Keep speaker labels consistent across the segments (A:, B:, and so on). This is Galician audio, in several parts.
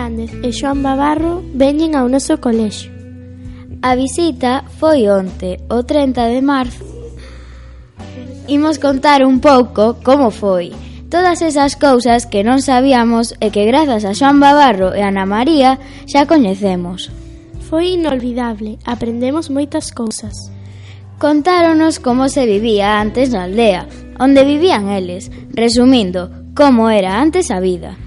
A: Fernández e Xoan Babarro veñen ao noso colexio.
B: A visita foi onte, o 30 de marzo. Imos contar un pouco como foi. Todas esas cousas que non sabíamos e que grazas a Xoan Babarro e Ana María xa coñecemos.
A: Foi inolvidable, aprendemos moitas cousas.
B: Contáronos como se vivía antes na aldea, onde vivían eles, resumindo, como era antes a vida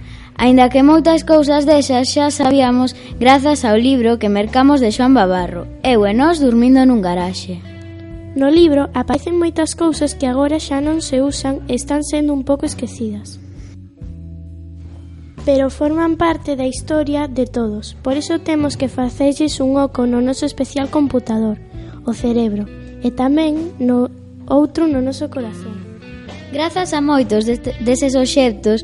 B: aínda que moitas cousas desas xa sabíamos grazas ao libro que mercamos de Xoan Babarro, Eu e nós dormindo nun garaxe.
A: No libro aparecen moitas cousas que agora xa non se usan e están sendo un pouco esquecidas. Pero forman parte da historia de todos, por iso temos que facelles un oco no noso especial computador, o cerebro, e tamén no outro no noso corazón.
B: Grazas a moitos deses obxectos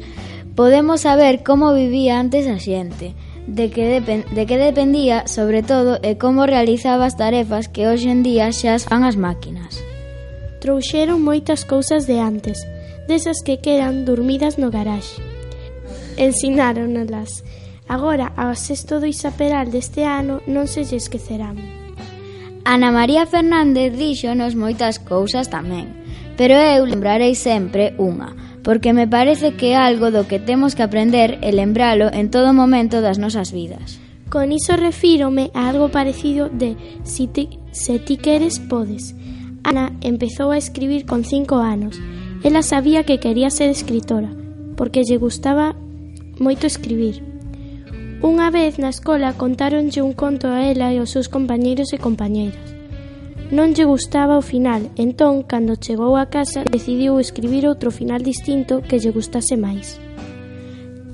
B: Podemos saber como vivía antes a xente, de que, depen de que dependía, sobre todo, e como realizaba as tarefas que hoxe en día xa as fan as máquinas.
A: Trouxeron moitas cousas de antes, desas que quedan dormidas no garaxe. Ensináronolas. Agora, ao sexto do Isaperal deste ano, non se lle esquecerán.
B: Ana María Fernández díxonos moitas cousas tamén, pero eu lembrarei sempre unha, porque me parece que é algo do que temos que aprender e lembralo en todo momento das nosas vidas.
A: Con iso refírome a algo parecido de si ti, se ti queres podes. Ana empezou a escribir con cinco anos. Ela sabía que quería ser escritora, porque lle gustaba moito escribir. Unha vez na escola contáronlle un conto a ela e aos seus compañeiros e compañeiras. Non lle gustaba o final, entón, cando chegou a casa, decidiu escribir outro final distinto que lle gustase máis.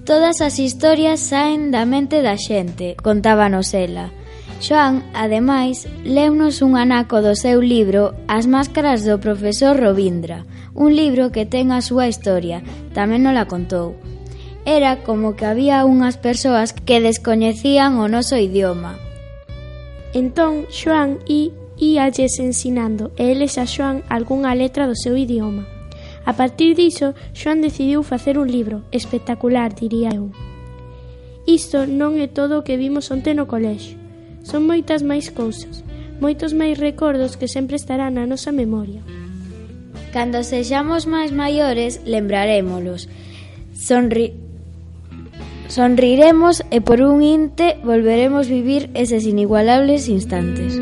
B: Todas as historias saen da mente da xente, contábanos ela. Joan, ademais, leunos un anaco do seu libro As máscaras do profesor Robindra, un libro que ten a súa historia, tamén non la contou. Era como que había unhas persoas que descoñecían o noso idioma.
A: Entón, Xoan e íalles ensinando e eles a Xoan algunha letra do seu idioma. A partir diso, Xoan decidiu facer un libro, espectacular, diría eu. Isto non é todo o que vimos onte no colexio. Son moitas máis cousas, moitos máis recordos que sempre estarán na nosa memoria.
B: Cando sexamos máis maiores, lembrarémolos. Sonri... Sonriremos e por un inte volveremos vivir eses inigualables instantes.